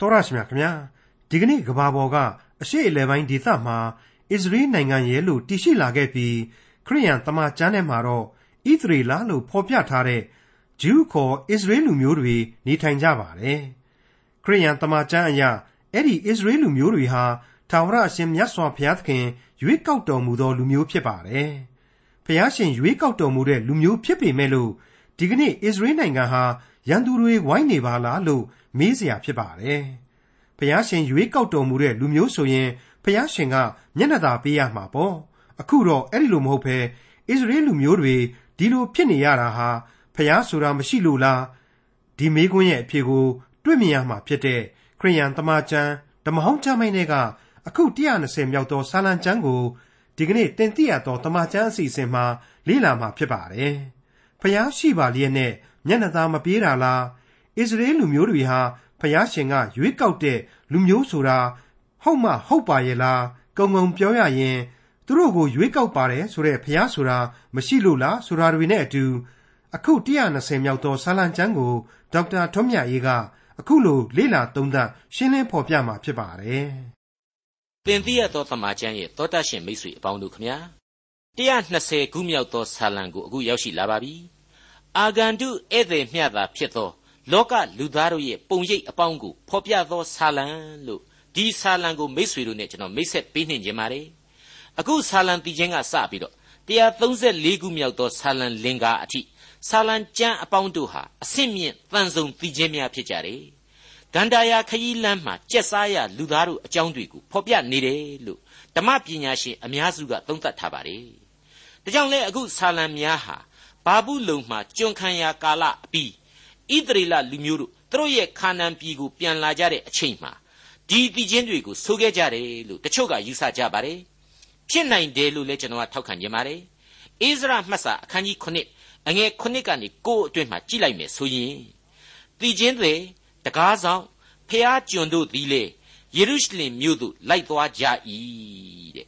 တော်ရရှိမြခင်ဗျာဒီကနေ့ကဘာပေါ်ကအရှိအလဲပိုင်းဒေသမှာအစ္စရေးနိုင်ငံရဲ့လို့တည်ရှိလာခဲ့ပြီးခရိယန်တမန်ကျမ်းထဲမှာတော့ဣသရေလလို့ဖော်ပြထားတဲ့ဂျူးခေါ်အစ္စရေးလူမျိုးတွေနေထိုင်ကြပါတယ်ခရိယန်တမန်ကျမ်းအရအဲ့ဒီအစ္စရေးလူမျိုးတွေဟာထာဝရအရှင်မြတ်စွာဘုရားသခင်ရွေးကောက်တော်မူသောလူမျိုးဖြစ်ပါတယ်ဘုရားရှင်ရွေးကောက်တော်မူတဲ့လူမျိုးဖြစ်ပေမဲ့လို့ဒီကနေ့အစ္စရေးနိုင်ငံဟာရန်သူတွေဝိုင်းနေပါလားလို့ မေးစရာဖြစ်ပါတယ်။ဖျားရှင်ရွေးကောက်တော်မူတဲ့လူမျိုးဆိုရင်ဖျားရှင်ကမျက်နှာသာပေးရမှာပေါ့။အခုတော့အဲ့ဒီလိုမဟုတ်ဘဲဣသရေလလူမျိုးတွေဒီလိုဖြစ်နေရတာဟာဖျားဆိုတာမရှိလို့လားဒီမေးခွန်းရဲ့အဖြေကို တွေ့မြင်ရမှာဖြစ်တဲ့ခရိယန်တမန်ကျမ်းဓမ္မဟောင်းကျမ်းိုင်းတွေကအခု120မြောက်သောစာလံကျမ်းကိုဒီကနေ့တင်ပြရသောတမန်ကျမ်းအစီအစဉ်မှာလေ့လာမှာဖြစ်ပါတယ်။ဖျားရှိပါလျက်နဲ့မျက်နှာသာမပြေးတာလား အစ္စရေးလူမျိုးတွေဟာဖျားရှင်ကရွေးကောက်တဲ့လူမျိုးဆိုတာဟုတ်မှဟုတ်ပါရဲ့လားကုံကုံပြောရရင်သူတို့ကိုရွေးကောက်ပါတယ်ဆိုတဲ့ဖျားဆိုတာမရှိလို့လားဆိုတာတွေနဲ့အတူအခု120မြောက်သောဆာလံကျမ်းကိုဒေါက်တာထွန်းမြတ်ရေးကအခုလိုလေ့လာသုံးသပ်ရှင်းလင်းဖော်ပြมาဖြစ်ပါတယ်။သင်သိရသောသမာကျမ်းရဲ့သောတရှင်မိတ်ဆွေအပေါင်းတို့ခမညာ120ခုမြောက်သောဆာလံကိုအခုရောက်ရှိလာပါပြီ။အာဂန္တုဧည့်သည်မျှသာဖြစ်သော လောကလူသားတို့ရဲ့ပုံရိပ်အပေါင်းကိုဖော်ပြသောဆာလံလို့ဒီဆာလံကိုမိษွေတို့နဲ့ကျွန်တော်မိတ်ဆက်ပေးနှင်ခြင်းပါတယ်အခုဆာလံတီချင်းကစပြီးတော့134ခုမြောက်သောဆာလံလင်္ကာအထိဆာလံကျမ်းအပေါင်းတို့ဟာအဆင့်မြင့်တန်ဆုံတီချင်းများဖြစ်ကြတယ်ဂန္ဓာယာခရီးလမ်းမှာကြက်စားရလူသားတို့အကြောင်းတွေကိုဖော်ပြနေတယ်လို့ဓမ္မပညာရှင်အများစုကသုံးသပ်ထားပါတယ်ဒါကြောင့်လဲအခုဆာလံများဟာဘာဘူးလုံမှာကျွန်ခံရာကာလအပြီး ဣသရေလလူမျိုးတို့သူတို့ရဲ့ခါနန်ပြည်ကိုပြန်လာကြတဲ့အချိန်မှာဒီတည်ခြင်းတွေကိုဆိုခဲ့ကြတယ်လို့တချို့ကယူဆကြပါတယ်ဖြစ်နိုင်တယ်လို့လည်းကျွန်တော်ကထောက်ခံကြပါတယ်အိစရာမှတ်စာအခန်းကြီး9အငယ်9ကနေ9အတွင်းမှာကြည့်လိုက်မယ်ဆိုရင်တည်ခြင်းတွေတကားဆောင်ဖျားကျွန်တို့သည်လေယေရုရှလင်မြို့သို့လိုက်သွားကြ၏တဲ့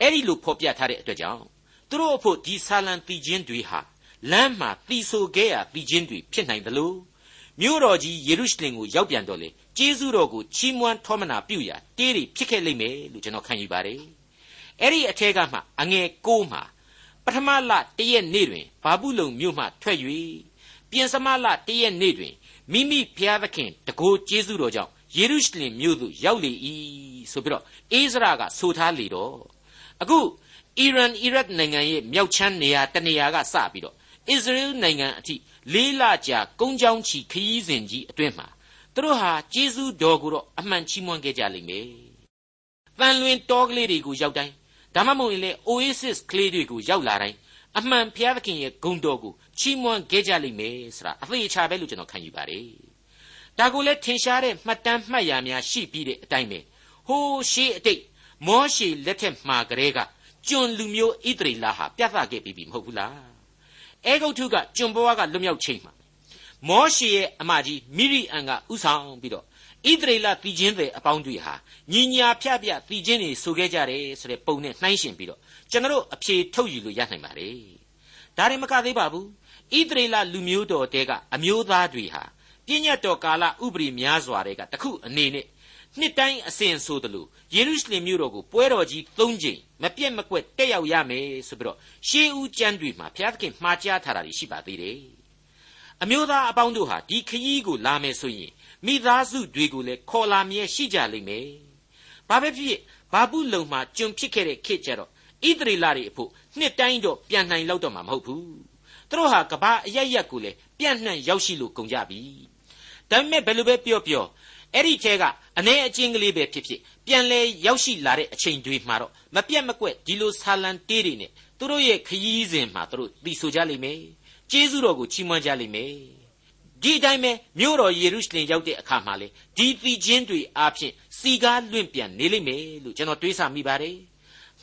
အဲ့ဒီလိုဖော်ပြထားတဲ့အတွက်ကြောင့်သူတို့အဖို့ဒီဆာလံတည်ခြင်းတွေဟာ လမ်းမှာတီဆိုခဲ့ရပြီးချင်းတွေဖြစ်နိုင်တယ်လို့မြို့တော်ကြီးယေရုရှလင်ကိုရောက်ပြန်တော့လေကျေးဇူးတော်ကိုချီးမွမ်းထောမနာပြုရာတေးတွေဖြစ်ခဲ့လိမ့်မယ်လို့ကျွန်တော်ခံယူပါတယ်အဲ့ဒီအထက်ကမှအငယ်ကိုးမှာပထမလတရက်နေ့တွင်ဘာဘူးလုံမြို့မှထွက်၍ပြင်စမလတရက်နေ့တွင်မိမိဖျားသခင်တကိုးကျေးဇူးတော်ကြောင့်ယေရုရှလင်မြို့သို့ရောက်လေ၏ဆိုပြီးတော့အိစရာကဆိုထားလေတော့အခုအီရန်အီရတ်နိုင်ငံရဲ့မြောက်ချမ်းနေရာတနေရာကစပြီးတော့ အစ္စရေးနိုင်ငံအထိလေးလကြာကုန်းချောင်းချီခရီးစဉ်ကြီးအတွင်းမှာသူတို့ဟာကျေးဇူးတော်ကိုတော့အမှန်ချီးမွမ်းခဲ့ကြလိမ့်မယ်။တန်လွင်တောကလေးတွေကိုရောက်တိုင်းဒါမှမဟုတ်ရင်လေ Oasis ကလေးတွေကိုရောက်လာတိုင်းအမှန်ဘုရားသခင်ရဲ့ဂုဏ်တော်ကိုချီးမွမ်းခဲ့ကြလိမ့်မယ်ဆိုတာအသေးချာပဲလို့ကျွန်တော်ခံယူပါတယ်။ဒါကိုလည်းထင်ရှားတဲ့မှတ်တမ်းမှတ်ရာများရှိပြီးတဲ့အတိုင်းပဲဟိုးရှေးအတိတ်မောရှေလက်ထက်မှာကလေးကကျွန်လူမျိုးဣသရေလဟာပြသခဲ့ပြီးပြီမဟုတ်ဘူးလား အဲဂုတ်ထုကကျွန်ဘဝကလွတ်မြောက်ချိန်မှာမောရှေရဲ့အမကြီးမိရိအန်ကဥဆောင်ပြီးတော့ဣသရေလတည်ခြင်းတွေအပေါင်းတွေဟာညီညာဖြပြတည်ခြင်းတွေဆိုခဲ့ကြတယ်ဆိုတဲ့ပုံနဲ့နှိုင်းရှင်ပြီးတော့ကျွန်တော်အဖြေထုတ်ယူလို့ရနိုင်ပါတယ်ဒါရင်မကသေးပါဘူးဣသရေလလူမျိုးတော်တဲကအမျိုးသားတွေဟာပြည့်ညတ်တော်ကာလဥပရိများစွာတွေကတခုအနေနဲ့ နှစ်တိုင်းအစဉ်ဆိုသလိုယေရုရှလင်မြို့တော်ကိုပွဲတော်ကြီး၃ကြိမ်မပြတ်မကွက်တက်ရောက်ရမယ်ဆိုပြီးတော့ရှေးဦးကျမ်းတွေမှာဘုရားသခင်မှာကြားထားတာရှိပါသေးတယ်အမျိုးသားအပေါင်းတို့ဟာဒီခရီးကိုလာမယ်ဆိုရင်မိသားစုတွေကိုလည်းခေါ်လာမြဲရှိကြလိမ့်မယ်ဘာပဲဖြစ်ဘာဘူးလုံမှာကျွန်ဖြစ်ခဲ့တဲ့ခေတ်ကြတော့ဣသရေလတွေအဖို့နှစ်တိုင်းတော့ပြန်နိုင်လောက်တော့မှာမဟုတ်ဘူးသူတို့ဟာကဘာအရရက်ကိုလည်းပြန့်နှံ့ရောက်ရှိလို့ကုန်ကြပြီဒါပေမဲ့ဘယ်လိုပဲပြောပြော အဲ့ဒီထဲကအ ਨੇ အချင်းကလေးပဲဖြစ်ဖြစ်ပြန်လဲရောက်ရှိလာတဲ့အချိန်တွေမှာတော့မပြတ်မကွက်ဒီလိုဆာလံတေးတွေနဲ့သူတို့ရဲ့ခရီးစဉ်မှာသူတို့သိဆိုကြလိမ့်မယ်ကျေးဇူးတော်ကိုချီးမွမ်းကြလိမ့်မယ်ဒီအတိုင်းပဲမြို့တော်ယေရုရှလင်ရောက်တဲ့အခါမှာလေဒီသီချင်းတွေအားဖြင့်စီကားလွင့်ပြန်နေလိမ့်မယ်လို့ကျွန်တော်တွေးဆမိပါတယ်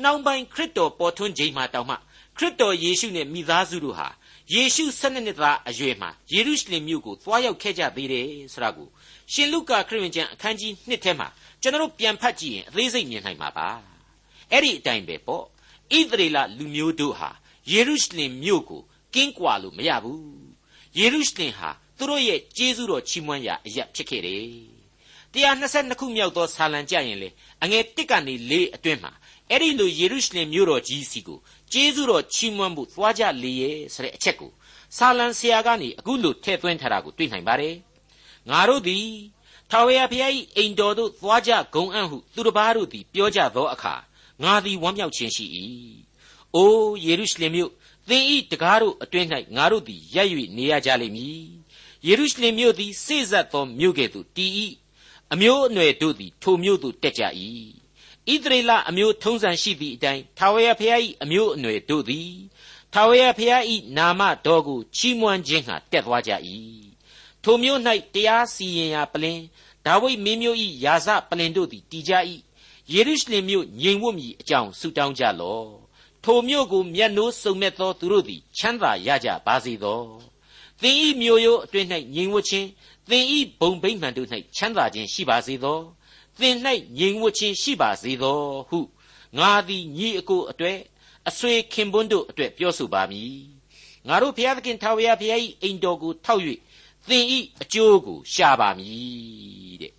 နှောင်းပိုင်းခရစ်တော်ပေါ်ထွန်းချိန်မှာတောင်မှခရစ်တော်ယေရှုနဲ့မိသားစုတို့ဟာယေရှု၁၂နှစ်သားအရွယ်မှာယေရုရှလင်မြို့ကိုသွားရောက်ခဲ့ကြသေးတယ်ဆိုတာကို ရှင်လုကာခရစ်ဝင်ကျမ်းအခန်းကြီး1ထဲမှာကျွန်တော်ပြန်ဖတ်ကြည့်ရင်အသေးစိတ်မြင်နိုင်မှာပါအဲ့ဒီအတိုင်းပဲပေါ့ဣသရေလလူမျိုးတို့ဟာယေရုရှလင်မြို့ကိုကင်းကွာလို့မရဘူးယေရုရှလင်ဟာသူတို့ရဲ့ကျေးဇူးတော်ချီးမွမ်းရာအရာဖြစ်ခဲ့တယ်122ခုမြောက်သောဆာလံကြရင်လေအငယ်1ကနေ4အတွင်းမှာအဲ့ဒီလိုယေရုရှလင်မြို့တော်ကြီးစီကိုကျေးဇူးတော်ချီးမွမ်းဖို့သွားကြလေရဲ့ဆိုတဲ့အချက်ကိုဆာလံဆရာကနေအခုလိုထည့်သွင်းထားတာကိုတွေ့နိုင်ပါတယ် ငါတို့သည်ထာဝရဘုရား၏အိမ်တော်သို့သွားကြဂုံအံ့ဟုသူတစ်ပါးတို့သည်ပြောကြသောအခါငါသည်ဝမ်းမြောက်ခြင်းရှိ၏အိုးယေရုရှလင်မြို့သင်ဤတကားတို့အတွင်း၌ငါတို့သည်ရပ်၍နေရကြလိမ့်မည်ယေရုရှလင်မြို့သည်စိစက်သောမြို့ကဲ့သို့တည်၏အမျိုးအနွယ်တို့သည်ထိုမြို့သို့တက်ကြ၏ဣသရေလအမျိုးထုံးစံရှိသည့်အတိုင်းထာဝရဘုရား၏အမျိုးအနွယ်တို့သည်ထာဝရဘုရား၏နာမတော်ကိုချီးမွမ်းခြင်းဟာတက်သွားကြ၏ ထိုမြို့၌တရားစီရင်ရာပလင်ဒါဝိဒ်မင်းမျိုး၏ယာစပလင်တို့သည်တည်ကြ၏ယေရုရှလင်မြို့ငြိမ်ဝတ်မည်အကြောင်းဆုတောင်းကြလော့ထိုမြို့ကိုမျက်နှိုးစုံမဲ့သောသူတို့သည်ချမ်းသာရကြပါစေသောသင်ဤမြို့ရိုးအတွင်း၌ငြိမ်ဝတ်ခြင်းသင်ဤဘုံဗိမှန်တို့၌ချမ်းသာခြင်းရှိပါစေသောသင်၌ငြိမ်ဝတ်ခြင်းရှိပါစေသောဟုငါသည်ညီအကိုအတွေ့အဆွေခင်ပွန်းတို့အတွက်ပြောဆိုပါမည်ငါတို့ဘုရားသခင်ထာဝရဘုရား၏အိမ်တော်ကိုထောက်၍ သင်ဤအကျိုးကိုရှာပါမည်တဲ့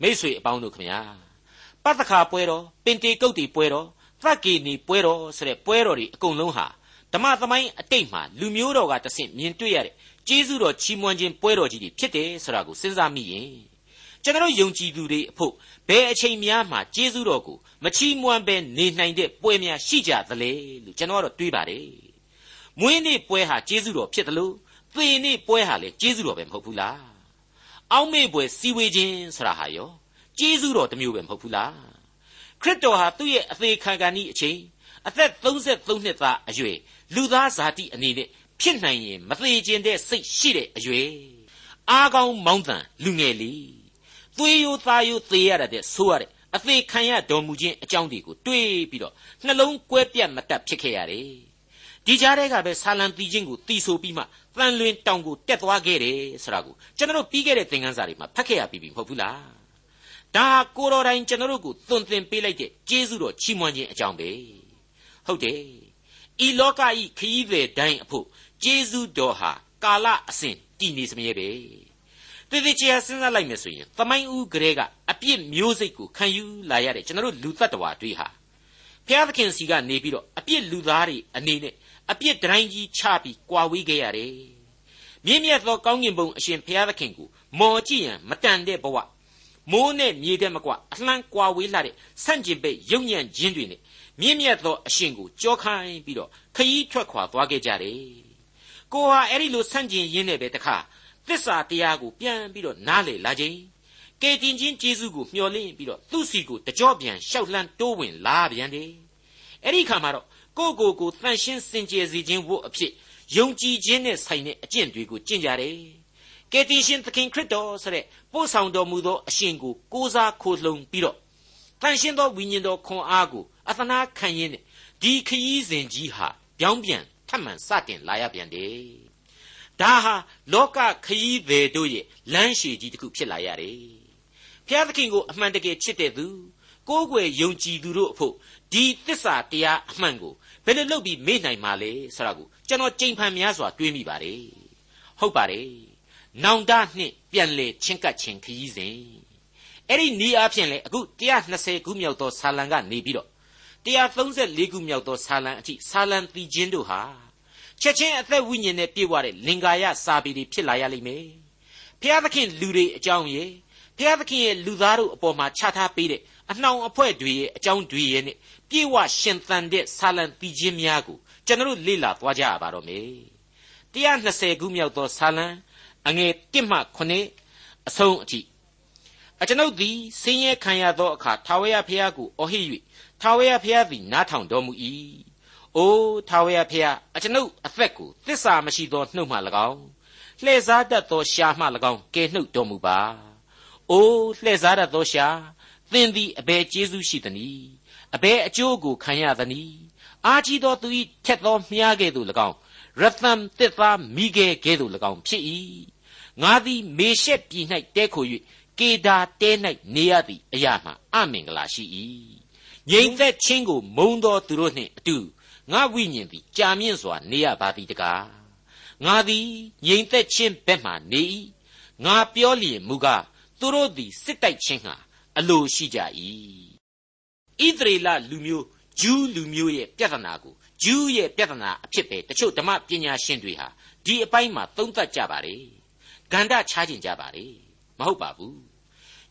မိတ်ဆွေအပေါင်းတို့ခမညာပတ္တခါပွဲတော်ပင်တေကုတ်တီပွဲတော်သက္ကေနီပွဲတော်ဆိုတဲ့ပွဲတော်တွေအကုန်လုံးဟာဓမ္မသမိုင်းအတိတ်မှာလူမျိုးတော်ကတဆင့်မြင်တွေ့ရတဲ့ကျေးဇူးတော်ချီးမွမ်းခြင်းပွဲတော်ကြီးတွေဖြစ်တယ်ဆိုတာကိုစဉ်းစားမိရင်ကျွန်တော်ယုံကြည်သူတွေအဖို့ဘယ်အချိန်များမှာကျေးဇူးတော်ကိုမချီးမွမ်းဘဲနေနိုင်တဲ့ပွဲများရှိကြသလဲလို့ကျွန်တော်ကတော့တွေးပါတယ်။မွေးနေ့ပွဲဟာကျေးဇူးတော်ဖြစ်တယ်လို့ သေနေ့ပွဲဟာလေကျေးဇူးတော်ပဲမဟုတ်ဘူးလား။အောက်မေ့ပွဲစီဝေခြင်းဆိုတာဟာရောကျေးဇူးတော်တစ်မျိုးပဲမဟုတ်ဘူးလား။ခရစ်တော်ဟာသူ့ရဲ့အသေးခံကန်ဤအချိန်အသက်33နှစ်သားအရွယ်လူသားဇာတိအနေနဲ့ဖြစ်နိုင်ရင်မသေးခြင်းတဲ့စိတ်ရှိတဲ့အရွယ်အားကောင်းမောင်းတန်လူငယ်လေးသွေးရိုးသားရိုးသေရတဲ့ဆိုရတဲ့အသေးခံရတော်မူခြင်းအကြောင်းတွေကိုတွေးပြီးတော့နှလုံးကွဲပြတ်မတတ်ဖြစ်ခဲ့ရတယ်ဒီကြားထဲကပဲဆာလံတီချင်းကိုတီဆိုပြီးမှ တန်လွင်တောင်ကိုတက်သွားခဲ့တယ်ဆိုတာကိုကျွန်တော်တို့ပြီးခဲ့တဲ့သင်ခန်းစာတွေမှာဖတ်ခဲ့ရပြီးပြီမဟုတ်ဘူးလားဒါကိုတော်တိုင်ကျွန်တော်တို့ကိုသွန်သင်ပေးလိုက်တဲ့ကျေးဇူးတော်ချီးမွမ်းခြင်းအကြောင်းပဲဟုတ်တယ်ဤလောကဤခရီး về တိုင်းအဖို့ကျေးဇူးတော်ဟာကာလအစဉ်တည်နေစမြဲပဲတည်တည်ချာစဉ်းစားလိုက်မယ်ဆိုရင်သမိုင်းဦးကလေးကအပြစ်မျိုးစိတ်ကိုခံယူလာရတဲ့ကျွန်တော်တို့လူသက်တော်တွေဟာဘုရားသခင်စီကနေပြီးတော့အပြစ်လူသားတွေအနေနဲ့ အပြစ်တိုင်းကြီးချပြီးကွာဝေးခဲ့ရတယ်မြင့်မြတ်သောကောင်းကင်ဘုံအရှင်ဘုရားသခင်ကိုမော်ကြည့်ရန်မတန်တဲ့ဘဝမိုးနဲ့မြေတဲ့မကွအလှမ်းကွာဝေးလာတဲ့ဆန့်ကျင်ဘက်ယုံညံ့ခြင်းတွေနဲ့မြင့်မြတ်သောအရှင်ကိုကြောခိုင်းပြီးတော့ခရီးထွက်ခွာသွားခဲ့ကြတယ်ကိုဟာအဲ့ဒီလိုဆန့်ကျင်ရင်းနဲ့ပဲတခါသစ္စာတရားကိုပြန်ပြီးတော့နားလေလာခြင်းကယ်တင်ခြင်းကျေးဇူးကိုမျှော်လင့်ပြီးတော့သူ့စီကိုတကြော့ပြန်ရှောက်လှမ်းတိုးဝင်လာပြန်တယ်အဲ့ဒီခါမှာတော့ ကိုကိုကိုတန်ရှင်းစင်ကြယ်စေခြင်းဝတ်အဖြစ်ယုံကြည်ခြင်းနဲ့ဆိုင်တဲ့အကျင့်တွေကိုကျင့်ကြတယ်ကယ်တင်ရှင်သခင်ခရစ်တော်ဆိုတဲ့ပို့ဆောင်တော်မူသောအရှင်ကိုကိုးစားခိုလှုံပြီးတော့တန်ရှင်းသောဝိညာဉ်တော်ခွန်အားကိုအသနာခံရင်းနဲ့ဒီခရီးစဉ်ကြီးဟာပြောင်းပြန်ထပ်မံစတင်လာရပြန်တယ်ဒါဟာလောကခရီးသည်တို့ရဲ့လမ်းရှည်ကြီးတစ်ခုဖြစ်လာရတယ်ဘုရားသခင်ကိုအမှန်တကယ်ချစ်တဲ့သူ ကိုးကွယ်ယုံကြည်သူတို့အဖို့ဒီသစ္စာတရားအမှန်ကိုဘယ်လိုလုပ်ပြီးမေ့နိုင်မှာလဲဆိုတာကိုကျွန်တော်ကြိမ်ဖန်များစွာတွေးမိပါတယ်ဟုတ်ပါတယ်နောင်တနှင့်ပြန်လေချင်းကပ်ခြင်းခရီးစဉ်အဲ့ဒီနီးအားဖြင့်လေအခု120ခုမြောက်သောဆာလံကနေပြီးတော့134ခုမြောက်သောဆာလံအထိဆာလံတည်ခြင်းတို့ဟာချက်ချင်းအသက်ဝိညာဉ်နဲ့ပြည့်ဝတဲ့လင်္ကာယစာပေတွေဖြစ်လာရလိမ့်မယ်ဖျားသခင်လူတွေအကြောင်းရေဖျားသခင်ရဲ့လူသားတို့အပေါ်မှာချထားပေးတဲ့ အနှောင်အဖွဲ့တွေရဲ့အကြောင်းတွေရဲ့နဲ့ပြည့်ဝရှင်သန်တဲ့ဆာလံတည်ခြင်းများကိုကျွန်တော်လေ့လာသွားကြရပါတော့မယ်120ခုမြောက်သောဆာလံအငယ်1မှ9အဆုံးအထိအကျွန်ုပ်သည်ဆင်းရဲခံရသောအခါထာဝရဘုရားကိုအော်ဟစ်၍ထာဝရဘုရားသည်နားထောင်တော်မူ၏။အိုးထာဝရဘုရားအကျွန်ုပ်အသက်ကိုသစ္စာမရှိသောနှုတ်မှ၎င်းလှည့်စားတတ်သောရှာမှ၎င်းကယ်နှုတ်တော်မူပါ။အိုးလှည့်စားတတ်သောရှာ သင်သည်အဘယ်ကျေးဇူးရှိသနည်းအဘယ်အကျိုးကိုခံရသနည်းအာကြီးသောသူ၏ထက်သောမြားကဲ့သို့၎င်းရသံတစ်သားမိခဲကဲ့သို့၎င်းဖြစ်၏ငါသည်မေရှက်ပြည်၌တဲခို၍ကေဒါတဲ၌နေရသည့်အရာမှအမင်္ဂလာရှိ၏ငြိမ်သက်ခြင်းကိုမုံသောသူတို့နှင့်အတူငါဝိညာဉ်သည်ကြာမြင့်စွာနေရပါသည်တကားငါသည်ငြိမ်သက်ခြင်းဘက်မှနေ၏ငါပြောလျင်မူကားသူတို့သည်စစ်တိုက်ခြင်းဟာ အလိုရှိကြ၏ဣသရေလလူမျိုးဂျူးလူမျိုးရဲ့ပြဿနာကိုဂျူးရဲ့ပြဿနာအဖြစ်ပဲတချို့ဓမ္မပညာရှင်တွေဟာဒီအပိုင်းမှာသုံးသပ်ကြပါလေဂန္ဓချားကျင်ကြပါလေမဟုတ်ပါဘူး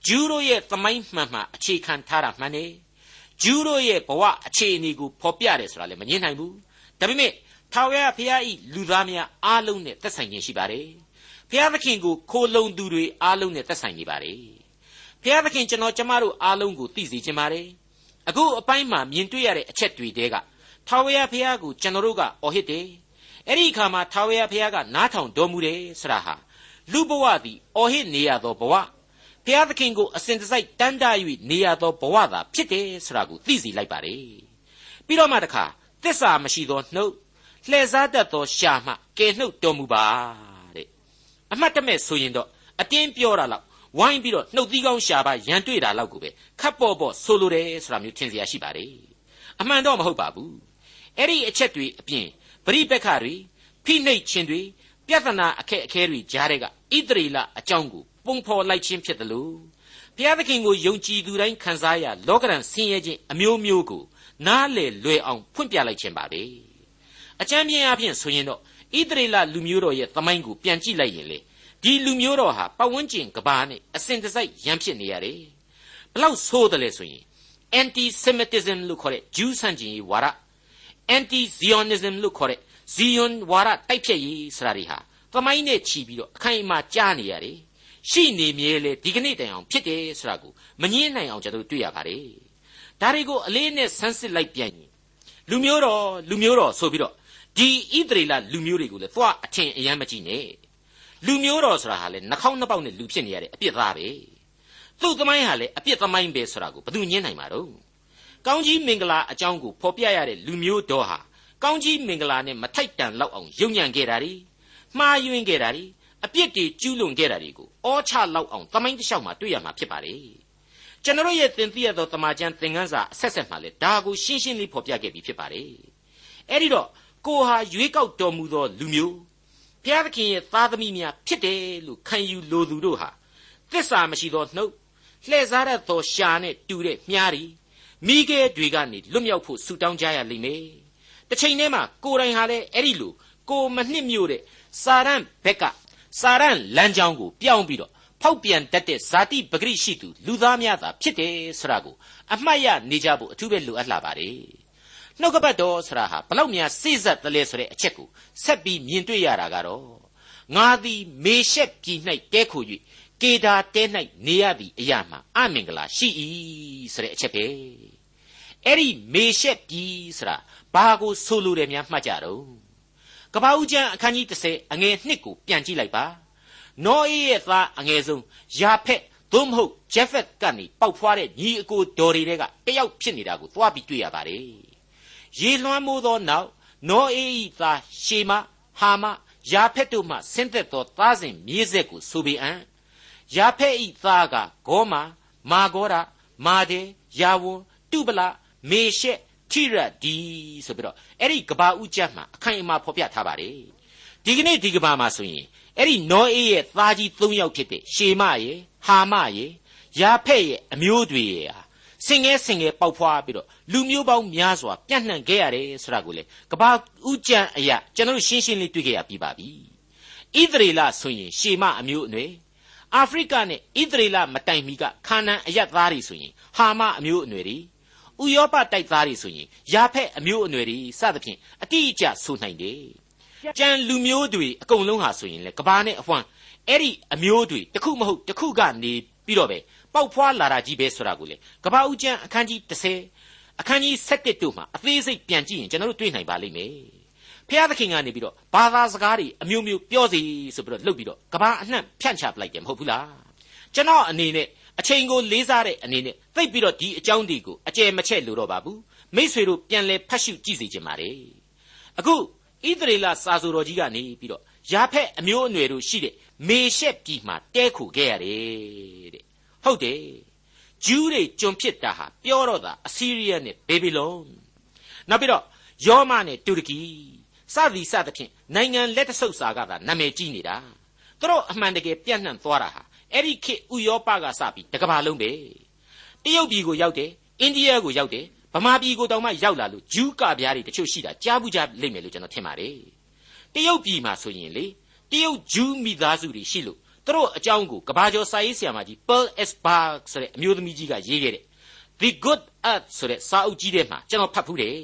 ဂျူးတို့ရဲ့သမိုင်းမှန်မှအခြေခံထားတာမှန်တယ်ဂျူးတို့ရဲ့ဘဝအခြေအနေကိုဖော်ပြတယ်ဆိုတာလည်းမငြင်းနိုင်ဘူးဒါပေမဲ့ထာဝရဘုရားဤလူသားများအားလုံးနဲ့သက်ဆိုင်ခြင်းရှိပါတယ်ဘုရားသခင်ကိုခိုလုံသူတွေအားလုံးနဲ့သက်ဆိုင်နေပါတယ် ဘုရားသခင်ကျွန်တော်ကျမတို့အားလုံးကိုသိစေခြင်းပါတယ်အခုအပိုင်းမှာမြင်တွေ့ရတဲ့အချက်တွေတဲကထာဝရဘုရားကိုကျွန်တော်တို့ကအော်ဟစ်တယ်အဲ့ဒီအခါမှာထာဝရဘုရားကနားထောင်တော်မူတယ်ဆရာဟာလူဘဝသည်အော်ဟစ်နေရသောဘဝဘုရားသခင်ကိုအစဉ်တစိုက်တန်တာ၍နေရသောဘဝသာဖြစ်တယ်ဆိုတာကိုသိစေလိုက်ပါတယ်ပြီးတော့မှတခါသစ္စာမရှိသောနှုတ်လှည့်စားတတ်သောရှာမှကယ်နှုတ်တော်မူပါတဲ့အမှတ်တမဲ့ဆိုရင်တော့အတင်းပြောတာလောက် ဝိုင်းပြီးတော့နှုတ်သီးကောင်းရှာပါရန်တွေ့တာလောက်ကိုပဲခပ်ပေါ်ပေါ်ဆိုလိုတယ်ဆိုတာမျိုးထင်စရာရှိပါတယ်အမှန်တော့မဟုတ်ပါဘူးအဲ့ဒီအချက်တွေအပြင်ပရိပက္ခတွေဖိနှိပ်ခြင်းတွေပြဿနာအခက်အခဲတွေကြားတဲ့ကဣတရီလအကြောင်းကိုပုံဖော်လိုက်ခြင်းဖြစ်တယ်လို့ဘုရားသခင်ကိုယုံကြည်သူတိုင်းခံစားရလောကရန်ဆင်းရဲခြင်းအမျိုးမျိုးကိုနားလေလွယ်အောင်ဖွင့်ပြလိုက်ခြင်းပါပဲအချမ်းပြင်းအပြင်ဆိုရင်တော့ဣတရီလလူမျိုးတော်ရဲ့သမိုင်းကိုပြန်ကြည့်လိုက်ရင်လေ ဒီလူမျိုးတော်ဟာပတ်ဝန်းကျင်ကဘာနဲ့အစဉ်တစိုက်ရန်ဖြစ်နေရတယ်ဘလောက်ဆိုးတယ်လဲဆိုရင် anti semitism လို့ခေါ်တဲ့ဂျူးဆန့်ကျင်ရေးဝါဒ anti zionism လို့ခေါ်တဲ့ zion ဝါဒတိုက်ဖြတ်ရေးဆိုတာတွေဟာသမိုင်းနဲ့ချီပြီးတော့အခိုင်အမာကြားနေရတယ်ရှိနေမြဲလေဒီကနေ့တိုင်အောင်ဖြစ်တယ်ဆိုတာကိုမငြင်းနိုင်အောင်ကျွန်တော်တွေ့ရပါတယ်ဒါတွေကိုအလေးနဲ့ဆန်းစစ်လိုက်ပြန်ရင်လူမျိုးတော်လူမျိုးတော်ဆိုပြီးတော့ဒီဣသရေလလူမျိုးတွေကိုလည်းသွားအထင်အယမ်းမကြည့်နဲ့ လူမျိုးတော်ဆိုတာဟာလေနှာခေါင်းနှစ်ပေါက်နဲ့လူဖြစ်နေရတဲ့အပြစ်သားပဲသူ့သမိုင်းဟာလေအပြစ်သမိုင်းပဲဆိုတာကိုဘယ်သူညင်းနိုင်မှာတော့ကောင်းကြီးမင်္ဂလာအကြောင်းကိုဖော်ပြရတဲ့လူမျိုးတော်ဟာကောင်းကြီးမင်္ဂလာနဲ့မထိုက်တန်လောက်အောင်ယုံညံ့ခဲ့တာ ड़ी မှားယွင်းခဲ့တာ ड़ी အပြစ်တွေကျူးလွန်ခဲ့တာတွေကိုအောချလောက်အောင်သမိုင်းတစ်လျှောက်မှာတွေ့ရမှာဖြစ်ပါလေကျွန်တော်ရဲ့သင်သိရသောတမန်ကျန်သင်ခန်းစာအဆက်ဆက်မှာလေဒါကိုရှင်းရှင်းလေးဖော်ပြခဲ့ပြီးဖြစ်ပါလေအဲ့ဒီတော့ကိုဟာရွေးကောက်တော်မူသောလူမျိုး ဘုရားသခင်ရဲ့သားသမီးများဖြစ်တယ်လို့ခံယူလိုသူတို့ဟာသစ္စာမရှိသောနှုတ်လှည့်စားရသောရှာနဲ့တူတဲ့မြားရီမိခဲတွေကနေလွတ်မြောက်ဖို့ဆူတောင်းကြရလိမ့်မယ်တစ်ချိန်တည်းမှာကိုယ်တိုင်ဟာလည်းအဲ့ဒီလိုကိုမနှစ်မြို့တဲ့စာရန်ဘက်ကစာရန်လမ်းကြောင်းကိုပြောင်းပြီးတော့ဖောက်ပြန်တတ်တဲ့ဇာတိပဂရိရှိသူလူသားများသာဖြစ်တယ်ဆိုတာကိုအမှတ်ရနေကြဖို့အထူးပဲလိုအပ်လာပါတယ် နှုတ်ကပတ်တော်ဆိုတာဟာဘလောက်များစိစက်တလဲဆိုတဲ့အချက်ကိုဆက်ပြီးမြင်တွေ့ရတာကတော့ငါသည်မေရှက်ပြည်၌တဲခို၍ကေဒါတဲ၌နေရသည့်အရာမှာအမင်္ဂလာရှိ၏ဆိုတဲ့အချက်ပဲအဲ့ဒီမေရှက်ပြည်ဆိုတာဘာကိုဆိုလိုတယ်များမှတ်ကြတော့ကပ္ပဦးကျမ်းအခန်းကြီး30အငယ်1ကိုပြန်ကြည့်လိုက်ပါနောအေးရဲ့သားအငယ်ဆုံးယာဖက်သို့မဟုတ်ဂျက်ဖက်ကနေပေါက်ဖွားတဲ့ညီအကိုဒေါ်တွေကတယောက်ဖြစ်နေတာကိုသွားပြီးတွေ့ရပါတယ် ရေလွှမ်းမိုးသောနောက်နောအေးဤသားရှေမဟာမယာဖက်တို့မှဆင်းသက်သောသားစဉ်မြေးဆက်ကိုဆိုပေအံ့ယာဖက်ဤသားကဂေါမာမာဂောရမာဒေယာဝွန်တုပလမေရှက်ထိရဒီဆိုပြီးတော့အဲ့ဒီကဘာဥကျမ်းမှာအခိုင်အမာဖော်ပြထားပါတယ်ဒီကနေ့ဒီကဘာမှာဆိုရင်အဲ့ဒီနောအေးရဲ့သားကြီး၃ယောက်ဖြစ်တဲ့ရှေမရဲ့ဟာမရဲ့ယာဖက်ရဲ့အမျိုးတွေရဲ့ ဟာစင်ငဲစင်ငဲပေါက်ဖွာပြီးတော့လူမျိုးပေါင်းများစွာပြန့်နှံ့ခဲ့ရတယ်ဆိုတာကိုလေကဘာဥကြံအရာကျွန်တော်ရှင်းရှင်းလေးတွေ့ခဲ့ရပြီးပါပြီဣသရေလဆိုရင်ရှေမအမျိုးအနွယ်အာဖရိကနဲ့ဣသရေလမတိုင်မီကခါနန်အယက်သားတွေဆိုရင်ဟာမအမျိုးအနွယ်တွေဥရောပတိုက်သားတွေဆိုရင်ယာဖက်အမျိုးအနွယ်တွေစသဖြင့်အတိအကျဆိုနိုင်တယ်ကြံလူမျိုးတွေအကုန်လုံးဟာဆိုရင်လေကဘာနဲ့အဖွမ်းအဲ့ဒီအမျိုးတွေတစ်ခုမဟုတ်တစ်ခုကနေပြီးတော့ပဲ ပေါက်ဖွာလာတာကြီးပဲဆိုတာကိုလေကပ္ပဦးကျမ်းအခန်းကြီး30အခန်းကြီး7တို့မှာအသေးစိတ်ပြန်ကြည့်ရင်ကျွန်တော်တို့တွေ့နိုင်ပါလိမ့်မယ်ဖျားသခင်ကနေပြီးတော့ဘာသာစကားတွေအမျိုးမျိုးပြောစီဆိုပြီးတော့လုပ်ပြီးတော့ကဘာအနှံ့ဖြန့်ချပလိုက်တယ်မဟုတ်ဘူးလားကျွန်တော်အနေနဲ့အချိန်ကိုလေးစားတဲ့အနေနဲ့သိပြီးတော့ဒီအကြောင်းတွေကိုအကျယ်မချဲ့လို့တော့ပါဘူးမိษွေတို့ပြန်လဲဖတ်ရှုကြည့်စေချင်ပါတယ်အခုဣသရေလစာဆိုတော်ကြီးကနေပြီးတော့ယာဖက်အမျိုးအနွယ်တို့ရှိတဲ့မေရှက်ပြည်မှာတဲခုခဲ့ရတယ်တဲ့ ဟုတ်တယ်ဂျူးတွေကျွန်ဖြစ်တာဟာပြောတော့တာအစီးရီးယားနဲ့ဘေဘီလုံနောက်ပြီးတော့ယောမနဲ့တူရကီစသည်စသဖြင့်နိုင်ငံလက်တဆုပ်စာကသာနာမည်ကြီးနေတာသူတို့အမှန်တကယ်ပြန့်နှံ့သွားတာဟာအဲ့ဒီခေတ်ဥရောပကစပြီးတကဘာလုံးပဲတရုတ်ပြည်ကိုရောက်တယ်အိန္ဒိယကိုရောက်တယ်ဗမာပြည်ကိုတောင်မှရောက်လာလို့ဂျူးကပြားတွေတချို့ရှိတာကြားဘူးကြားလိမ့်မယ်လို့ကျွန်တော်ထင်ပါတယ်တရုတ်ပြည်မှာဆိုရင်လေတရုတ်ဂျူးမိသားစုတွေရှိလို့ သူတို့အကြောင်းကိုကဘာကျော်စာရေးဆရာမကြီး Pearl S. Bark ဆိုတဲ့အမျိုးသမီးကြီးကရေးခဲ့တဲ့ The Good Earth ဆိုတဲ့စာအုပ်ကြီးထဲမှာကျွန်တော်ဖတ်ဖူးတယ်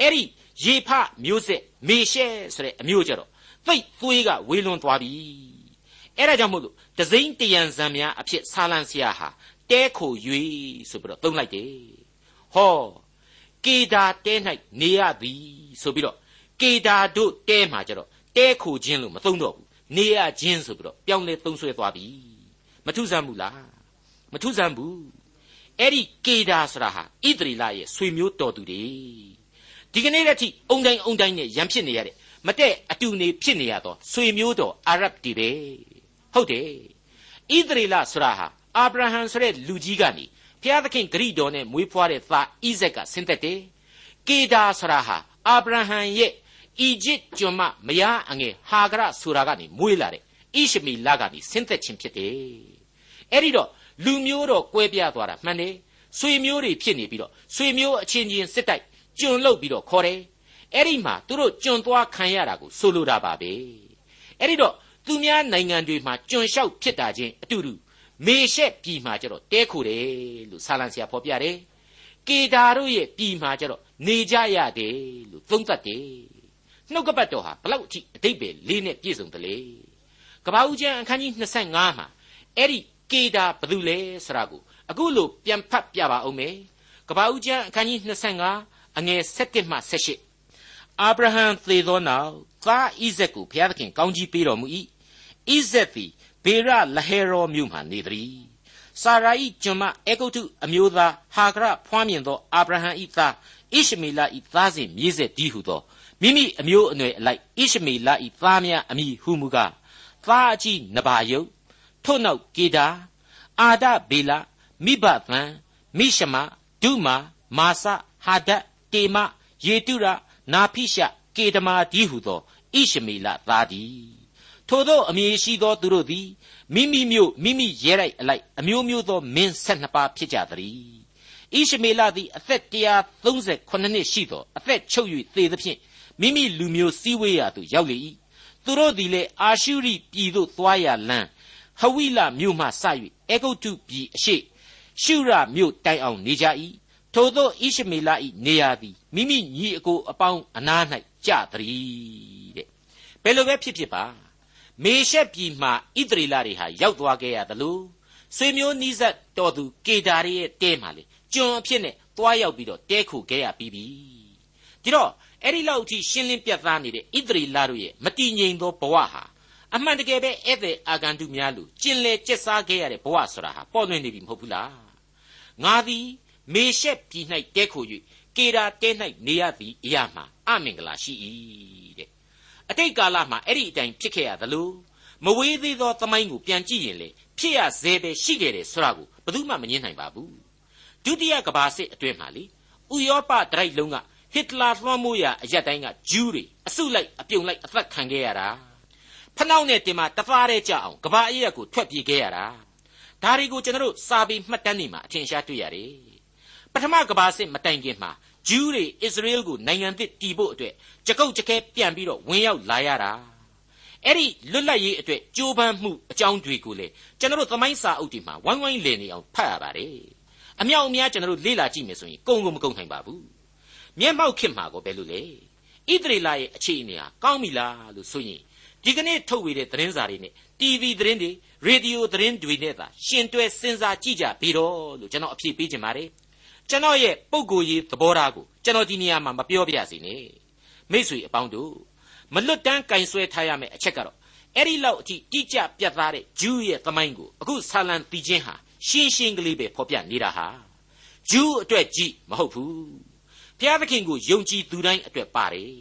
အဲ့ဒီရေဖမျိုးဆက်မေရှဲဆိုတဲ့အမျိုးကြတော့သိတ်သွေးကဝေလွန်သွားပြီအဲ့ဒါကြောင့်မို့လို့ဒဇိမ့်တယံဇံများအဖြစ်ဆာလံဆရာဟာတဲခို၍ဆိုပြီးတော့သုံးလိုက်တယ်ဟောကေဒါတဲ၌နေရသည်ဆိုပြီးတော့ကေဒါတို့တဲမှာကြတော့တဲခိုခြင်းလို့မသုံးတော့ဘူး နေရခြင်းဆိုပြီးတော့ပြောင်းလဲသုံးဆွဲသွားပြီမထုဆန်းဘူးလားမထုဆန်းဘူးအဲ့ဒီကေဒါဆိုတာဟာဣသရေလရဲ့ဆွေမျိုးတော်သူတွေဒီကနေ့လက်ထိအုံတိုင်းအုံတိုင်းနဲ့ရံဖြစ်နေရတဲ့မတဲ့အတူနေဖြစ်နေရတော့ဆွေမျိုးတော်အာရဗ်တွေပဲဟုတ်တယ်ဣသရေလဆိုတာဟာအာဗြဟံဆိုတဲ့လူကြီးကနေဘုရားသခင်ဂရိတော်နဲ့မွေးဖွားတဲ့သားဣဇက်ကဆင်းသက်တယ်ကေဒါဆိုတာဟာအာဗြဟံရဲ့ အီဂျစ်ကျွန်မမယားအငယ်ဟာဂရဆိုတာကနေမွေးလာတဲ့ဣရှမီလကနေဆင်းသက်ခြင်းဖြစ်တယ်အဲ့ဒီတော့လူမျိုးတော့ကွဲပြားသွားတာမှန်တယ်ဆွေမျိုးတွေဖြစ်နေပြီးတော့ဆွေမျိုးအချင်းချင်းစစ်တိုက်ကျွန်လုတ်ပြီးတော့ခေါ်တယ်အဲ့ဒီမှာသူတို့ကျွန်သွားခံရတာကိုဆိုလိုတာပါပဲအဲ့ဒီတော့သူများနိုင်ငံတွေမှာကျွန်လျှောက်ဖြစ်တာချင်းအတူတူမေရှက်ပြည်မှာကျတော့တဲခိုတယ်လို့ဆာလံဆရာဖော်ပြတယ်ကေဒါတို့ရဲ့ပြည်မှာကျတော့နေကြရတယ်လို့သုံးသပ်တယ် နှုတ်ကပတ်တော်ဟာဘလောက်အထိအတိတ်ပဲလေးနဲ့ပြည့်စုံတယ်လေကပ္ပဦးကျမ်းအခန်းကြီး25မှာအဲ့ဒီကေဒါဘယ်သူလဲဆိုတာကိုအခုလို့ပြန်ဖတ်ပြပါအောင်မယ်ကပ္ပဦးကျမ်းအခန်းကြီး25အငယ်7မှ18အာဗြဟံသေသောနောက်သားဣဇက်ကိုဘုရားသခင်ကောင်းကြီးပေးတော်မူ၏ဣဇက်သည်ဘေရလဟေရောမြို့မှနေသည်စာရာဤကျွန်မအေဂုတ်တုအမျိုးသားဟာဂရဖွားမြင်သောအာဗြဟံဤသား ဣရှမေလဤသားစဉ်မြေးဆက်ဒီဟုသောမိမိအမျိုးအနွယ်အလိုက်ဣရှမေလဤသားများအမိဟုမူကားသားအကြီးနဘာယုတ်ထို့နောက်ကေဒါအာဒဘေလမိဘသံမိရှမဒုမာမာစဟာဒတ်တေမယေတုရနာဖိရှကေတမာဒီဟုသောဣရှမေလသားသည်ထိုသောအမည်ရှိသောသူတို့သည်မိမိမျိုးမိမိရဲလိုက်အလိုက်အမျိုးမျိုးသောမင်း၁၂ပါးဖြစ်ကြသည် ဣရှမေလသည်အသက်138နှစ်ရှိသောအသက်ချုပ်၍သေသဖြင့်မိမိလူမျိုးစည်းဝေးရာသို့ရောက်လေ၏သူတို့သည်လည်းအာရှုရိပြည်သို့သွားရလမ်းဟဝိလမြို့မှစ၍အေဂုတ်တုပြည်အရှိရှုရမြို့တိုင်အောင်နေကြ၏ထိုသောဣရှမေလ၏နေရာသည်မိမိညီအကိုအပေါင်းအနား၌ကြသည်တဲ့ဘယ်လိုပဲဖြစ်ဖြစ်ပါမေရှက်ပြည်မှာဣသရေလတွေဟာရောက်သွားခဲ့ရသလိုဆွေမျိုးနီးစပ်တော်သူကေဒါရီရဲ့တဲမှာလေ ကျွန်အဖြစ်နဲ့တွားရောက်ပြီးတော့တဲခိုခဲ့ရပြီးပြီဒီတော့အဲ့ဒီလောက်အထိရှင်းလင်းပြတ်သားနေတဲ့ဣသရေလတို့ရဲ့မတည်ငြိမ်သောဘဝဟာအမှန်တကယ်ပဲဧည့်သည်အာဂန္တုများလို့ကျင်လေကျက်စားခဲ့ရတဲ့ဘဝဆိုတာဟာပေါ်လွင်နေပြီမဟုတ်ဘူးလားငါသည်မေရှက်ပြည်၌တဲခို၍ကေဒါတဲ၌နေရသည်အရာမှာအမင်္ဂလာရှိ၏အတိတ်ကာလမှာအဲ့ဒီအတိုင်းဖြစ်ခဲ့ရသလိုမဝေးသေးသောသမိုင်းကိုပြန်ကြည့်ရင်လေဖြစ်ရသေးပဲရှိခဲ့တယ်ဆိုတာကိုဘယ်သူမှမငြင်းနိုင်ပါဘူး ဒုတိယကမ္ဘာစစ်အတွင်းမှာလေဥရောပတရိုက်လုံးကဟစ်တလာလွှမ်းမိုးရာအရက်တိုင်းကဂျူးတွေအစုလိုက်အပြုံလိုက်အသက်ခံခဲ့ရတာဖနှောက်နဲ့တင်မတသားတဲ့ကြအောင်ကဘာအရက်ကိုထွက်ပြေးခဲ့ရတာဒါတွေကိုကျွန်တော်တို့စာပေမှတ်တမ်းတွေမှာအထင်ရှားတွေ့ရတယ်ပထမကဘာစစ်မတိုင်ခင်မှာဂျူးတွေအစ္စရေးလ်ကိုနိုင်ငံသစ်တည်ဖို့အတွက်ကြကုတ်ကြခဲပြန်ပြီးတော့ဝင်ရောက်လာရတာအဲ့ဒီလွတ်လပ်ရေးအတွက်ကြိုးပမ်းမှုအကြောင်းတွေကိုလေကျွန်တော်တို့သမိုင်းစာအုပ်တွေမှာဝိုင်းဝိုင်းလည်နေအောင်ဖတ်ရပါတယ် အမြောက်အများကျွန်တော်တို့လေ့လာကြည့်မယ်ဆိုရင်ကုံကုန်မကုန်နိုင်ပါဘူးမျက်မှောက်ခင်မှာကိုပဲလို့လေဣသရေလရဲ့အခြေအနေဟာကောင်းပြီလားလို့ဆိုရင်ဒီကနေ့ထုတ်ဝေတဲ့သတင်းစာတွေနဲ့ TV သတင်းတွေရေဒီယိုသတင်းတွေနဲ့သာရှင်တွဲစဉ်းစားကြည့်ကြပြီတော့လို့ကျွန်တော်အဖြေပေးခြင်းပါတယ်ကျွန်တော်ရဲ့ပုံကိုယ်ရေးသဘောထားကိုကျွန်တော်ဒီနေရာမှာမပြောပြရစီနဲ့မိษွေအပေါင်းတို့မလွတ်တမ်းကင်ဆွဲထားရမယ့်အချက်ကတော့အဲ့ဒီလောက်အထိတိကျပြတ်သားတဲ့ဂျူးရဲ့သမိုင်းကိုအခုဆာလံတီချင်းဟာ ရှင်းရှင်းကလေးပဲဖော်ပြနေတာဟာဂျူးအတွက်ကြည့်မဟုတ်ဘူးဘုရားသခင်ကိုယုံကြည်သူတိုင်းအတွက်ပါတယ်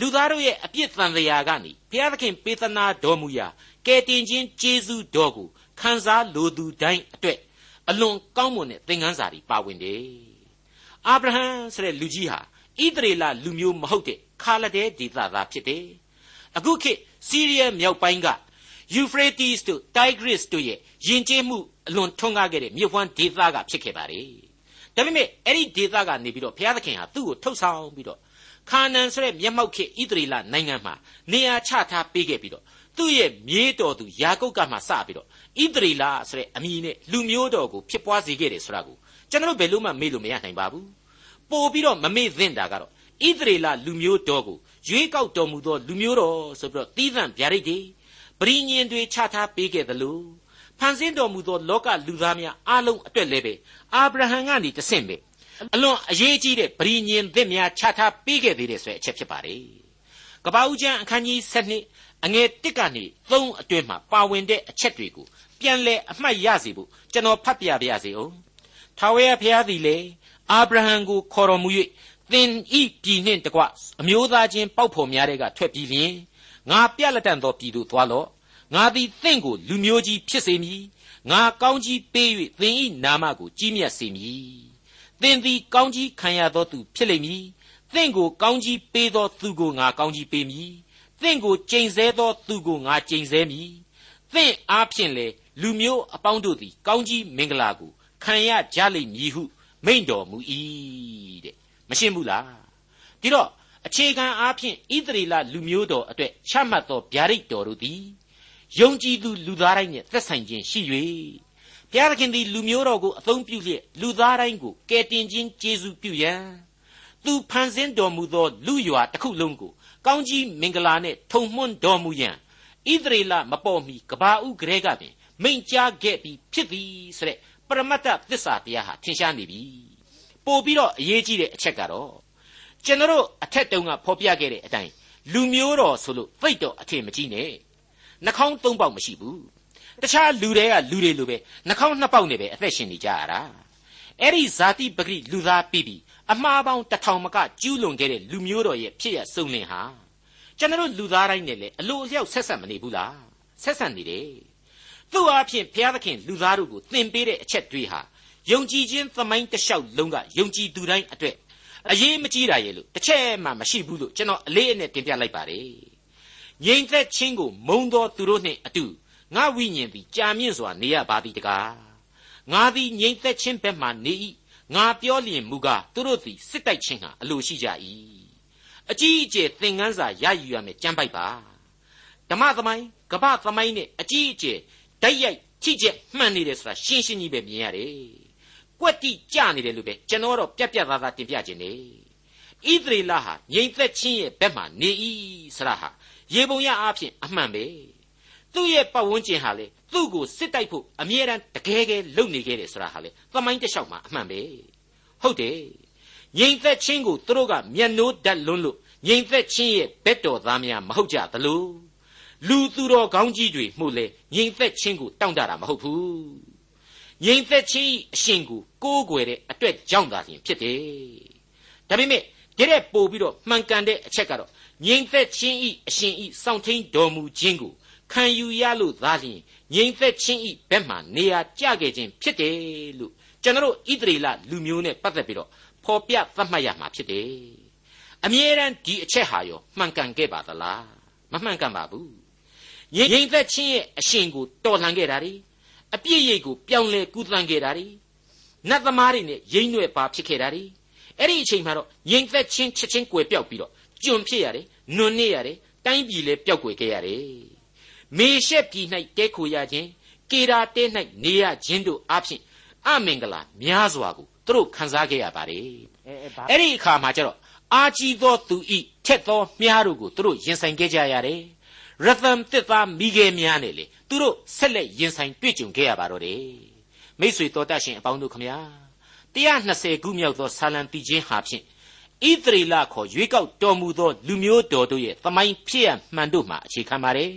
လူသားတို့ရဲ့အပြစ်သံတရားကနေဘုရားသခင်ပေးသနာတော်မူရာကယ်တင်ခြင်းကျေးဇူးတော်ကိုခံစားလိုသူတိုင်းအတွက်အလွန်ကောင်းမွန်တဲ့သင်ခန်းစာတွေပါဝင်တယ်။အာဗြဟံဆိုတဲ့လူကြီးဟာဣသရေလလူမျိုးမဟုတ်တဲ့ခါလဒဲဒေသသားဖြစ်တယ်။အခုခေတ်စီးရီးယားမြောက်ပိုင်းက Euphrates တို့ Tigris တို့ရဲ့ယဉ်ကျေးမှုအလွန်ထွန်းကားခဲ့တဲ့မြစ်ဝှမ်းဒေသကဖြစ်ခဲ့ပါတယ်ဒါပေမဲ့အဲ့ဒီဒေသကနေပြီးတော့ဘုရားသခင်ဟာသူ့ကိုထုတ်ဆောင်ပြီးတော့ခါနန်ဆိုတဲ့မျက်မှောက်ခေဣသရေလနိုင်ငံမှာနေရာချထားပေးခဲ့ပြီးတော့သူ့ရဲ့မြေးတော်သူယာကုပ်ကမှစပြီးတော့ဣသရေလဆိုတဲ့အမည်နဲ့လူမျိုးတော်ကိုဖြစ်ပွားစေခဲ့တယ်ဆိုတာကိုကျွန်တော်တို့ဘယ်လို့မှမေ့လို့မရနိုင်ပါဘူးပို့ပြီးတော့မမေ့သင့်တာကတော့ဣသရေလလူမျိုးတော်ကိုရွေးကောက်တော်မူသောလူမျိုးတော်ဆိုပြီးတော့သီးသန့်ဗျာဒိတ်တွေ ပရိညင်တွေချထားပေးခဲ့သလိုဖန်ဆင်းတော်မူသောလောကလူသားများအလုံးအတွက်လည်းပဲအာဗြဟံကနေတဆင့်ပဲအလွန်အရေးကြီးတဲ့ပရိညင်သစ်များချထားပေးခဲ့သေးတယ်ဆိုတဲ့အချက်ဖြစ်ပါတယ်ကပ္ပဦးကျမ်းအခန်းကြီး7အငယ်1ကနေ3အတွင်းမှာပါဝင်တဲ့အချက်တွေကိုပြန်လဲအမှတ်ရစေဖို့ကျွန်တော်ဖတ်ပြပါရစေအောင်ထာဝရဘုရားသည်လေအာဗြဟံကိုခေါ်တော်မူ၍သင်ဤပြည်နှင့်တကွအမျိုးသားချင်းပေါက်ဖော်များတဲ့ကထွက်ပြီးလျင်ငါပြလက်တန်သောပြည်သို့သွားလော့ ငါသည်သင်ကိုလူမျိုးကြီးဖြစ်စေမည်ငါကောင်းကြီးပေး၍သင်ဤနာမကိုကြီးမြတ်စေမည်သင်သည်ကောင်းကြီးခံရသောသူဖြစ်လိမ့်မည်သင်ကိုကောင်းကြီးပေးသောသူကိုငါကောင်းကြီးပေးမည်သင်ကိုကျိန်ဆဲသောသူကိုငါကျိန်ဆဲမည်သင်အားဖြင့်လေလူမျိုးအပေါင်းတို့သည်ကောင်းကြီးမင်္ဂလာကိုခံရကြလိမ့်မည်ဟုမိန့်တော်မူ၏တဲ့မရှင်းဘူးလားဒီတော့အခြေခံအားဖြင့်ဣသရေလလူမျိုးတော်အတွက်ချမှတ်သောဗျာဒိတ်တော်တို့သည် ယုံကြည်သူလူသားတိုင်းနဲ့သက်ဆိုင်ခြင်းရှိ၍ဘုရားသခင်သည်လူမျိုးတော်ကိုအသုံးပြုလျက်လူသားတိုင်းကိုကယ်တင်ခြင်းကျေးဇူးပြုရန်သူဖန်ဆင်းတော်မူသောလူရွာတစ်ခုလုံးကိုကောင်းကြီးမင်္ဂလာနဲ့ထုံမွန်းတော်မူရန်ဣသရေလမပေါ်မီကဘာဥကလေးကပင်မိန့်ကြားခဲ့ပြီးဖြစ်သည်ဆိုတဲ့ပရမတ္တသစ္စာတရားဟာထင်ရှားနေပြီပို့ပြီးတော့အရေးကြီးတဲ့အချက်ကတော့ကျွန်တော်အထက်တုန်းကဖော်ပြခဲ့တဲ့အတိုင်းလူမျိုးတော်ဆိုလို့သိတော့အထင်မကြီးနဲ့ နှာခေါင်းသုံးပေါက်မရှိဘူးတခြားလူတွေကလူတွေလိုပဲနှာခေါင်းနှစ်ပေါက်နဲ့ပဲအသက်ရှင်နေကြရတာအဲ့ဒီဇာတိပဂရိလူသားပြီးပြီးအမှားပေါင်းတစ်ထောင်မကကျူးလွန်ခဲ့တဲ့လူမျိုးတော်ရဲ့ဖြစ်ရစုံလင်ဟာကျွန်တော်လူသားတိုင်းနဲ့လေအလိုအလျောက်ဆက်ဆက်မနေဘူးလားဆက်ဆက်နေတယ်သူ့အားဖြင့်ဘုရားသခင်လူသားတို့ကိုသင်ပေးတဲ့အချက်တွေဟာယုံကြည်ခြင်းသမိုင်းတစ်လျှောက်လုံးကယုံကြည်သူတိုင်းအတွက်အရေးမကြီးတာရဲ့လို့တစ်ချက်မှမရှိဘူးလို့ကျွန်တော်အလေးအနက်တင်ပြလိုက်ပါတယ် ငြိမ်သက်ခြင်းကိုမုံသောသူတို့နှင့်အတူငါဝိညာဉ်သည်ကြာမြင့်စွာနေရပါသည်တကားငါသည်ငြိမ်သက်ခြင်းဘက်မှနေ၏ငါပြောလျင်မူကားသူတို့သည်စစ်တိုက်ခြင်းဟာအလိုရှိကြ၏အကြီးအကျယ်သင်ခန်းစာရယူရမယ်ကြမ်းပိုက်ပါဓမ္မသမိုင်းကပ္ပသမိုင်းနဲ့အကြီးအကျယ်ဓာတ်ရိုက်ထိချက်မှန်နေတယ်ဆိုတာရှင်းရှင်းကြီးပဲမြင်ရတယ်ကွက်တိကြနေတယ်လို့ပဲကျွန်တော်တော့ပြက်ပြက်သားသားတင်ပြခြင်းနေဣသရေလဟာငြိမ်သက်ခြင်းရဲ့ဘက်မှာနေ၏ဆရာဟာ ရေပုံရအားဖြင့်အမှန်ပဲသူ့ရဲ့ပတ်ဝန်းကျင်ဟာလေသူ့ကိုစစ်တိုက်ဖို့အမြဲတမ်းတကယ်ကယ်လုပ်နေခဲ့တယ်ဆိုတာဟာလေသမိုင်းတစ်လျှောက်မှာအမှန်ပဲဟုတ်တယ်ငြိမ်သက်ခြင်းကိုသူတို့ကမျက်နှိုးတတ်လွန်းလို့ငြိမ်သက်ခြင်းရဲ့ဘက်တော်သားများမဟုတ်ကြသလိုလူသူတော်ကောင်းကြီးတွေမှုလေငြိမ်သက်ခြင်းကိုတောင့်တတာမဟုတ်ဘူးငြိမ်သက်ခြင်းအရှင်ကိုကိုးကွယ်တဲ့အတွက်ကြောင့်သာလျှင်ဖြစ်တယ်ဒါပေမဲ့ဒီတဲ့ပို့ပြီးတော့မှန်ကန်တဲ့အချက်ကတော့ ငြိမ်သက်ခြင်းဤအရှင်ဤစောင့်ထိန်တော်မူခြင်းကိုခံယူရလို့သာလျှင်ငြိမ်သက်ခြင်းဤဘက်မှနေရာကျခဲ့ခြင်းဖြစ်တယ်လို့ကျွန်တော်ဣသရေလလူမျိုးနဲ့ပတ်သက်ပြီးတော့ဖော်ပြသတ်မှတ်ရမှာဖြစ်တယ်အမြဲတမ်းဒီအချက်ဟာရောမှန်ကန်ခဲ့ပါသလားမမှန်ကန်ပါဘူးငြိမ်သက်ခြင်းရဲ့အရှင်ကိုတော်လှန်ခဲ့တာ ड़ी အပြည့်ရိတ်ကိုပြောင်းလဲကူးသန်းခဲ့တာ ड़ी နတ်သမားတွေနဲ့ရိမ့်ရွယ်ပါဖြစ်ခဲ့တာ ड़ी အဲ့ဒီအချိန်မှာတော့ငြိမ်သက်ခြင်းချက်ချင်းကွယ်ပြောက်ပြီးတော့ ကျွန်ဖြစ်ရတယ်နွန်နေရတယ်တိုင်းပြည်လည်းပျောက်ကွယ်ခဲ့ရတယ်မေရှက်ပြည်၌တဲခိုရခြင်းကေရာတဲ၌နေရခြင်းတို့အဖြစ်အမင်္ဂလာများစွာကိုသူတို့ခံစားခဲ့ရပါတယ်အဲ့ဒီအခါမှာကျတော့အာကြီးသောသူဤထက်သောမြားတို့ကိုသူတို့ရင်ဆိုင်ခဲ့ကြရတယ်ရသမ်တစ်သားမိခဲများနဲ့လေသူတို့ဆက်လက်ရင်ဆိုင်တွေ့ကြုံခဲ့ရပါတော့တယ်မိษွေတော်တတ်ရှင်အပေါင်းတို့ခမညာ120ခုမြောက်သောဆာလံတီချင်းဟာဖြင့် ဣသရေလခေါ်ရွေးကောက်တော်မူသောလူမျိုးတော်တို့ရဲ့သမိုင်းဖြစ်ရမှန်တို့မှာအခြေခံပါတယ်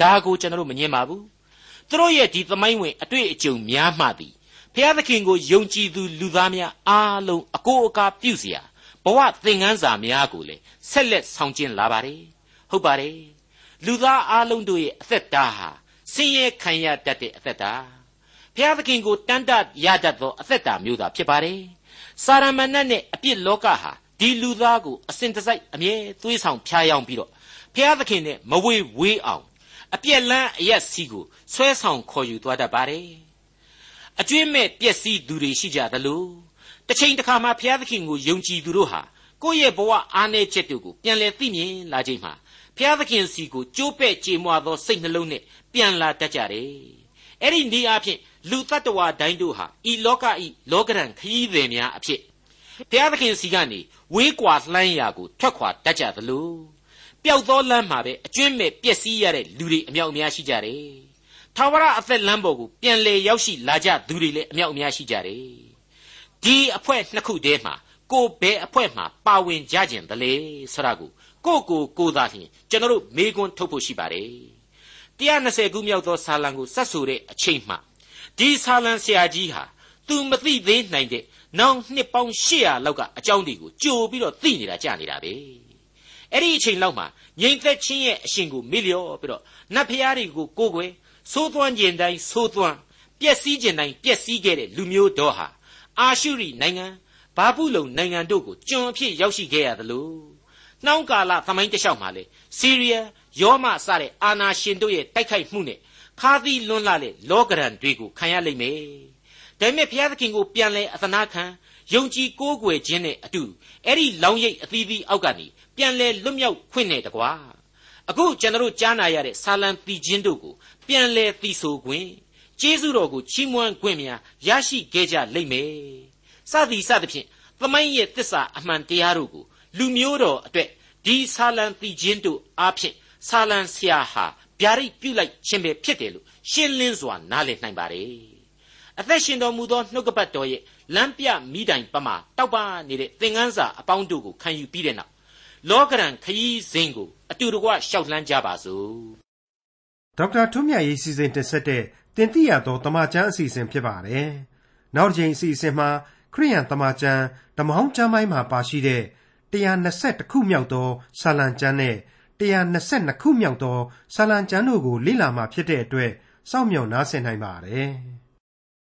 ဒါကိုကျွန်တော်တို့မငြင်းပါဘူးသူတို့ရဲ့ဒီသမိုင်းဝင်အတွေ့အကြုံများမှသည်ဘုရားသခင်ကိုယုံကြည်သူလူသားများအားလုံးအကိုအကာပြုเสียဘဝသင်ခန်းစာများကိုလည်းဆက်လက်ဆောင်ကျဉ်လာပါတယ်ဟုတ်ပါတယ်လူသားအားလုံးတို့ရဲ့အသက်တာဟာဆင်းရဲခံရတတ်တဲ့အသက်တာဘုရားသခင်ကိုတန်တရတတ်သောအသက်တာမျိုးသာဖြစ်ပါတယ်စာရမဏတ်နဲ့အပြစ်လောကဟာ ဒီလူသားကိုအစဉ်တစိုက်အမြဲသွေးဆောင်ဖျားယောင်းပြီးတော့ဘုရားသခင်နဲ့မဝေဝေးအောင်အပြက်လန်းအရက်စီးကိုဆွဲဆောင်ခေါ်ယူသွားတတ်ပါတယ်အကျွင့်မဲ့ပျက်စီးသူတွေရှိကြသလိုတစ်ချိန်တစ်ခါမှဘုရားသခင်ကိုယုံကြည်သူတို့ဟာကိုယ့်ရဲ့ဘဝအားနည်းချက်တို့ကိုပြန်လည်သိမြင်လာချိန်မှာဘုရားသခင်စီကိုကြိုးပဲ့ကြေမွသောစိတ်နှလုံးနဲ့ပြန်လာတတ်ကြတယ်အဲ့ဒီနေ့အဖြစ်လူတ attva တိုင်းတို့ဟာဤလောကဤလောကရန်ခရီးသည်များအဖြစ် ဘုရားသခင်စီကနေဝေးကွာလှမ်းရာကိုထွက်ခွာတတ်ကြသလိုပျောက်သောလမ်းမှာပဲအကျွင့်မဲ့ပျက်စီးရတဲ့လူတွေအမြောက်အများရှိကြတယ်။ထာဝရအသက်လမ်းပေါ်ကိုပြန်လေရောက်ရှိလာကြသူတွေလည်းအမြောက်အများရှိကြတယ်။ဒီအဖွဲ့နှစ်ခုတည်းမှာကိုဘယ်အဖွဲ့မှာပါဝင်ကြခြင်းတလေဆရာကိုကိုကိုကိုသာလျှင်ကျွန်တော်တို့မေးခွန်းထုတ်ဖို့ရှိပါတယ်။120ခုမြောက်သောဆာလံကိုစတ်ဆိုတဲ့အချိန်မှဒီဆာလံဆရာကြီးဟာသူမသိသေးနိုင်တဲ့ နောက်နှစ်ပေါင်း800လောက်ကအကြောင်းတွေကိုကြိုပြီးတော့သိနေတာကြားနေတာပဲအဲ့ဒီအချိန်လောက်မှာငြိမ်သက်ခြင်းရဲ့အရှင်ကိုမေ့လျော့ပြီးတော့နတ်ဖျားတွေကိုကိုးကွယ်သိုးသွမ်းခြင်းတိုင်းသိုးသွမ်းပျက်စီးခြင်းတိုင်းပျက်စီးခဲ့တဲ့လူမျိုးတော်ဟာအာရှုရိနိုင်ငံဘာဘူးလုံနိုင်ငံတို့ကိုကျွန်အဖြစ်ရောက်ရှိခဲ့ရသလိုနှောင်းကာလသမိုင်းတလျှောက်မှာလေစီးရီးယားယောမစတဲ့အာနာရှင်တို့ရဲ့တိုက်ခိုက်မှုနဲ့ခါသီးလွန်းလာတဲ့လောကရန်တွေကိုခံရလိမ့်မယ်။ ဒါပေမဲ့ဘုရားသခင်ကိုပြန်လဲအသနာခံယုံကြည်ကိုးကွယ်ခြင်းနဲ့အတူအဲ့ဒီလောင်ရိပ်အသီးသီးအောက်ကနေပြန်လဲလွတ်မြောက်ခွင့်နဲ့တကွာအခုကျွန်တော်ကြားနာရတဲ့ဆာလံတီချင်းတို့ကိုပြန်လဲသီဆိုခွင့်ကျေးဇူးတော်ကိုချီးမွမ်းခွင့်များရရှိခဲ့ကြလိမ့်မယ်စသည်စသဖြင့်သမိုင်းရဲ့တစ္ဆာအမှန်တရားတို့ကိုလူမျိုးတော်အတွက်ဒီဆာလံတီချင်းတို့အားဖြင့်ဆာလံဆရာဟာဗျာဒိတ်ပြုလိုက်ခြင်းပဲဖြစ်တယ်လို့ရှင်းလင်းစွာနားလည်နိုင်ပါတယ် အသက်ရှင်တော်မူသောနှုတ်ကပတ်တော်ရဲ့လမ်းပြမိတိုင်ပမာတောက်ပနေတဲ့သင်ခန်းစာအပေါင်းတို့ကိုခံယူပြီးတဲ့နောက်လောကရန်ခရီးစဉ်ကိုအတူတကွရှောက်လှမ်းကြပါစို့ဒေါက်တာထွန်းမြတ်ရေးစီစဉ်တင်ဆက်တဲ့တင်ပြရသောတမချန်းအစီအစဉ်ဖြစ်ပါတယ်နောက်တစ်ချိန်အစီအစဉ်မှာခရိယန်တမချန်းဓမ္မဟောင်းကျမ်းပိုင်းမှာပါရှိတဲ့120ခုမြောက်သောဆာလံကျမ်းနဲ့122ခုမြောက်သောဆာလံကျမ်းတို့ကိုလေ့လာမှဖြစ်တဲ့အတွက်စောင့်မျှော်နားဆင်နိုင်ပါတယ်။